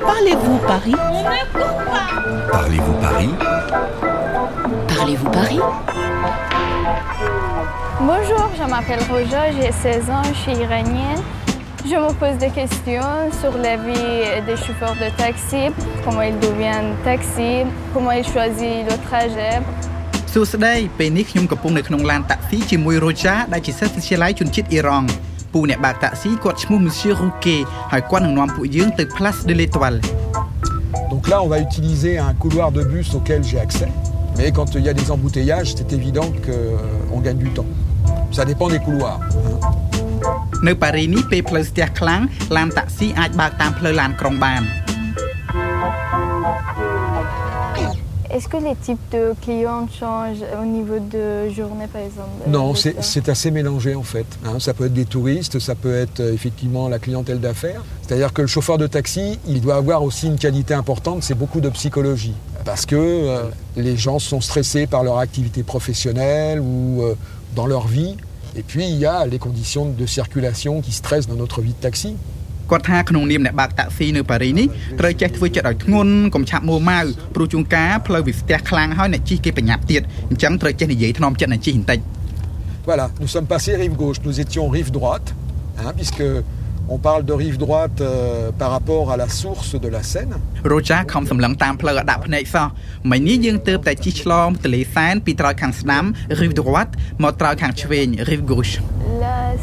Parlez-vous Paris Parlez-vous Paris Parlez-vous Paris Bonjour, je m'appelle Roja, j'ai 16 ans, je suis iranienne. Je me pose des questions sur la vie des chauffeurs de taxi, comment ils deviennent taxi, comment ils choisissent le trajet. សួស្តីពេលនេះខ្ញុំកំពុងនៅក្នុងឡានតាក់ស៊ីជាមួយរ៉ូចាដែលជាសិស្សវិទ្យាល័យជនជាតិអ៊ីរ៉ង់ ពូអ្នកបើកតាក់ស៊ីគាត់ឈ្មោះ Monsieur Rouquet ហើយគាត់នឹងនាំពួកយើងទៅ Place de l'Étoile Donc là, on va utiliser un couloir de bus auquel j'ai accès. Mais quand il y a des embouteillages, c'est évident qu'on gagne du temps. Ça dépend des couloirs. hein. នៅប៉ារីនេះពេលផ្លូវស្ទះខ្លាំងឡានតាក់ស៊ីអាចបើកតាមផ្លូវឡានក្រុងបាន est-ce que les types de clients changent au niveau de journée, par exemple Non, c'est assez mélangé en fait. hein. Ça peut être des touristes, ça peut être euh, effectivement la clientèle d'affaires. C'est-à-dire que le chauffeur de taxi, il doit avoir aussi une qualité importante, c'est beaucoup de psychologie. Parce que euh, les gens sont stressés par leur activité professionnelle ou euh, dans leur vie. Et puis il y a les conditions de circulation qui stressent dans notre vie de taxi. គាត់ថាក្នុងនាមអ្នកបើកតាក់ស៊ីនៅប៉ារីនេះត្រូវចេះធ្វើចិត្តឲ្យធ្ងន់កុំឆាប់មួម៉ៅព្រោះជួនកាលផ្លូវវាស្ទះខ្លាំងហើយអ្នកជិះគេប្រញាប់ទៀតអញ្ចឹងត្រូវចេះនិយាយថ្នមចិត្តអ្នកជិះបន្តិច Voilà, nous sommes passés rive gauche, nous étions rive droite, hein, puisque on parle de rive droite euh, par rapport à la source de la Seine. រ៉ូចាខំសម្លឹងតាមផ្លូវឲ្យដាក់ភ្នែកសោះមិញនេះយើងទើបតែជិះឆ្លងទន្លេសែនពីត្រើយខាងស្ដាំ rive droite មកត្រើយខាងឆ្វេង rive gauche Là,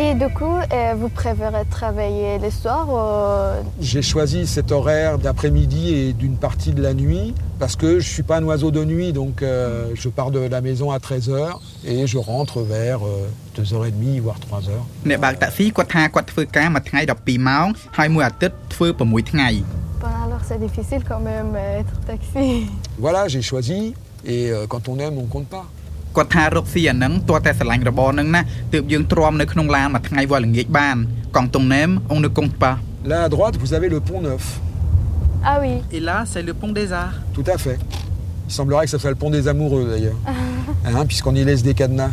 Et du coup, euh, vous préférez travailler les soirs ou... J'ai choisi cet horaire d'après-midi et d'une partie de la nuit parce que je ne suis pas un oiseau de nuit, donc euh, je pars de la maison à 13h et je rentre vers euh, 2h30, voire 3h. អ្នកបើកតាក់ស៊ីគាត់ថាគាត់ធ្វើការមួយថ្ងៃ12ម៉ោងហើយមួយអាទិត្យធ្វើ6ថ្ងៃ Bon, alors c'est difficile quand même euh, être taxi. Voilà, j'ai choisi et euh, quand on aime, on compte pas. គាត់ថារកស៊ីអាហ្នឹងទាល់តែស្រឡាញ់របរហ្នឹងណាទើបយើងទ្រាំនៅក្នុងឡានមួយថ្ងៃវល់ល្ងាចបានកងតុងណែមអងនៅកងប៉ា Là à droite, vous avez le pont neuf. Ah oui. Et là c'est le pont des Arts Tout à fait. Il semblerait que ce soit le pont des amoureux d'ailleurs. Hein, Puisqu'on y laisse des cadenas.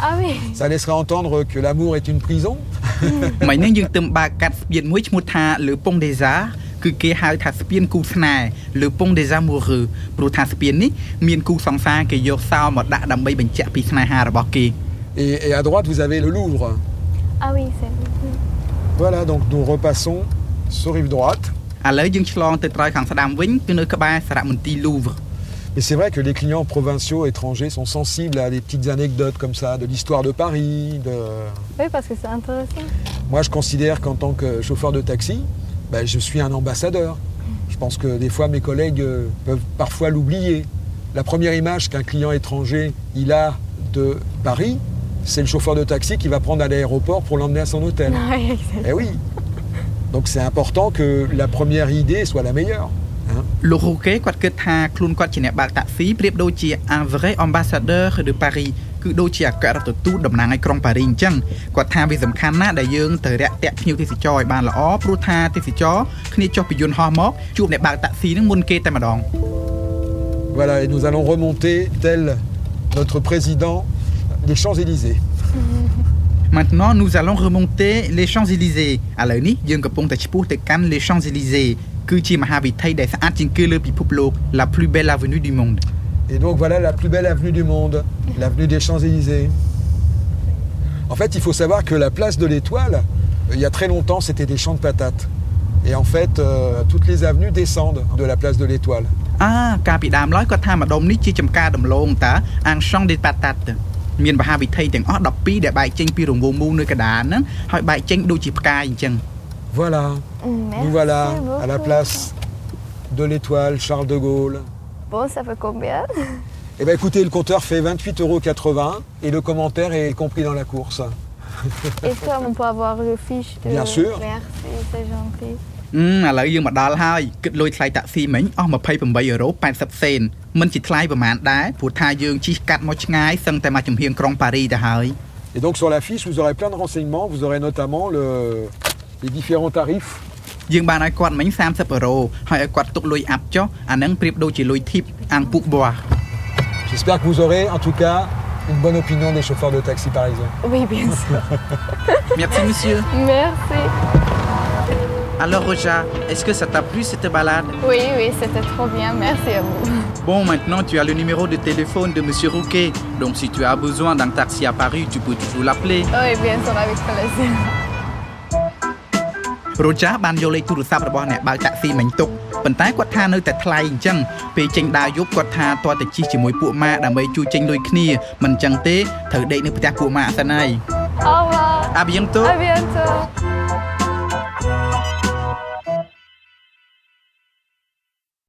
Ah oui. Ça laisserait entendre que l'amour est une prison. មិញហ្នឹងយើងទៅបើកកាត់ស្ពានមួយឈ្មោះថាលើពងដេសា គឺគេហៅថាស្ពានគូស្នេហ៍លើពងដេសាមូរឺព្រោះថាស្ពាននេះមានគូសង្សារគេយកសោមកដាក់ដើម្បីបញ្ជាក់ពីស្នេហារបស់គេ Et, et à droite, vous avez le Louvre. Ah oui, c'est... Voilà, donc nous repassons sur rive droite. ឥឡូវយើងឆ្លងទៅត្រើយខាងស្ដាំវិញគឺនៅក្បែរសារមន្ទីរ Louvre Et c'est vrai que les clients provinciaux étrangers sont sensibles à des petites anecdotes comme ça, de l'histoire de Paris. De... Oui, parce que c'est intéressant. Moi, je considère qu'en tant que chauffeur de taxi, ben, je suis un ambassadeur. Je pense que des fois, mes collègues euh, peuvent parfois l'oublier. La première image qu'un client étranger il a de Paris, c'est le chauffeur de taxi qui va prendre à l'aéroport pour l'emmener à son hôtel. Exact. Eh oui. Donc c'est important que la première idée soit la meilleure. Hein. លោករូកេគាត់គិតថាខ្លួនគាត់ជាអ្នកបើកតាក់ស៊ីប្រៀបដូចជា un vrai ambassadeur de Paris គឺដូចជាអគ្គរដ្ឋទូតតំណាងឲ្យក្រុងប៉ារីអញ្ចឹងគាត់ថាវាសំខាន់ណាស់ដែលយើងទៅរាក់ទាក់ភ្ញៀវទេសចរឲ្យបានល្អព្រោះថាទេសចរគ្នាចុះពីយន្តហោះមកជួបអ្នកបើកតាក់ស៊ីហ្នឹងមុនគេតែម្ដង Voilà, et nous allons remonter, tel notre président, les Champs-Élysées. Maintenant nous allons remonter les Champs-Élysées ឥឡូវនេះយើងកំពុងតែឆ្ពោះទៅកាន់ les Champs-Élysées គឺជាមហាវិថីដែលស្អាតជាងគេលើពិភពលោក la plus belle avenue du monde Et donc voilà la plus belle avenue du monde, l'avenue des Champs-Élysées. En fait, il faut savoir que la place de l'Étoile, euh, il y a très longtemps, c'était des champs de patates. Et en fait, euh, toutes les avenues descendent de la place de l'Étoile. អាកាលពីដើមឡើយគាត់ថាម្ដុំនេះជាចំការដំឡូងតាអាង Champs des Patates មានមហាវិថីទាំងអស់12ដែលបែកចេញពីរង្វង់មូលនៅកណ្ដាលហ្នឹងហើយបែកចេញដូចជាផ្កាយអញ្ចឹង Voilà, Merci nous voilà à la beaucoup. place de l'Étoile, Charles de Gaulle. Bon, ça fait combien Eh bien écoutez, le compteur fait 28,80 euros et le commentaire est compris dans la course. Est-ce qu'on peut avoir le fiche de... Bien sûr. Merci, c'est gentil. អឺឥឡូវយើងមកដល់ហើយគិតលុយថ្លៃតាក់ស៊ីមិញអស់28អឺរ៉ូ80សេនមិនជាថ្លៃប្រហែលដែរព្រោះថាយើងជិះកាត់មកឆ្ងាយសឹងតែមកចំហៀងក្រុងប៉ារីទៅហើយ Et donc sur la fiche, vous aurez plein de renseignements. Vous aurez notamment le, les différents tarifs យើងបានឲ្យគាត់មិញ30អឺរ៉ូហើយឲ្យគាត់ទុកលុយអាប់ចុះអាហ្នឹងប្រៀបដូចជាលុយធីបអាំងពុកបោះ J'espère que vous aurez en tout cas une bonne opinion des chauffeurs de taxi parisiens. Oui, bien sûr. Merci monsieur Merci. Alors Roja est-ce que ça t'a plu cette balade Oui, oui, c'était trop bien. Merci à vous. Bon, maintenant tu as le numéro de téléphone de Monsieur Rouquet. Donc si tu as besoin d'un taxi à Paris, tu peux toujours l'appeler. Oui, bien sûr, avec plaisir. រ៉ូចាបានយកលេខទូរស័ព្ទរបស់អ្នកបើកតាក់ស៊ីមិញទុកប៉ុន្តែគាត់ថានៅតែថ្លៃអញ្ចឹងពេលចេញដើរយប់គាត់ថាតើតែជិះជាមួយពួកម៉ាដើម្បីជួយចេញលុយគ្នាមិនអញ្ចឹងទេត្រូវដេកនៅផ្ទះពួកម៉ាសិនហើយ Au revoir. À bientôt À bientôt.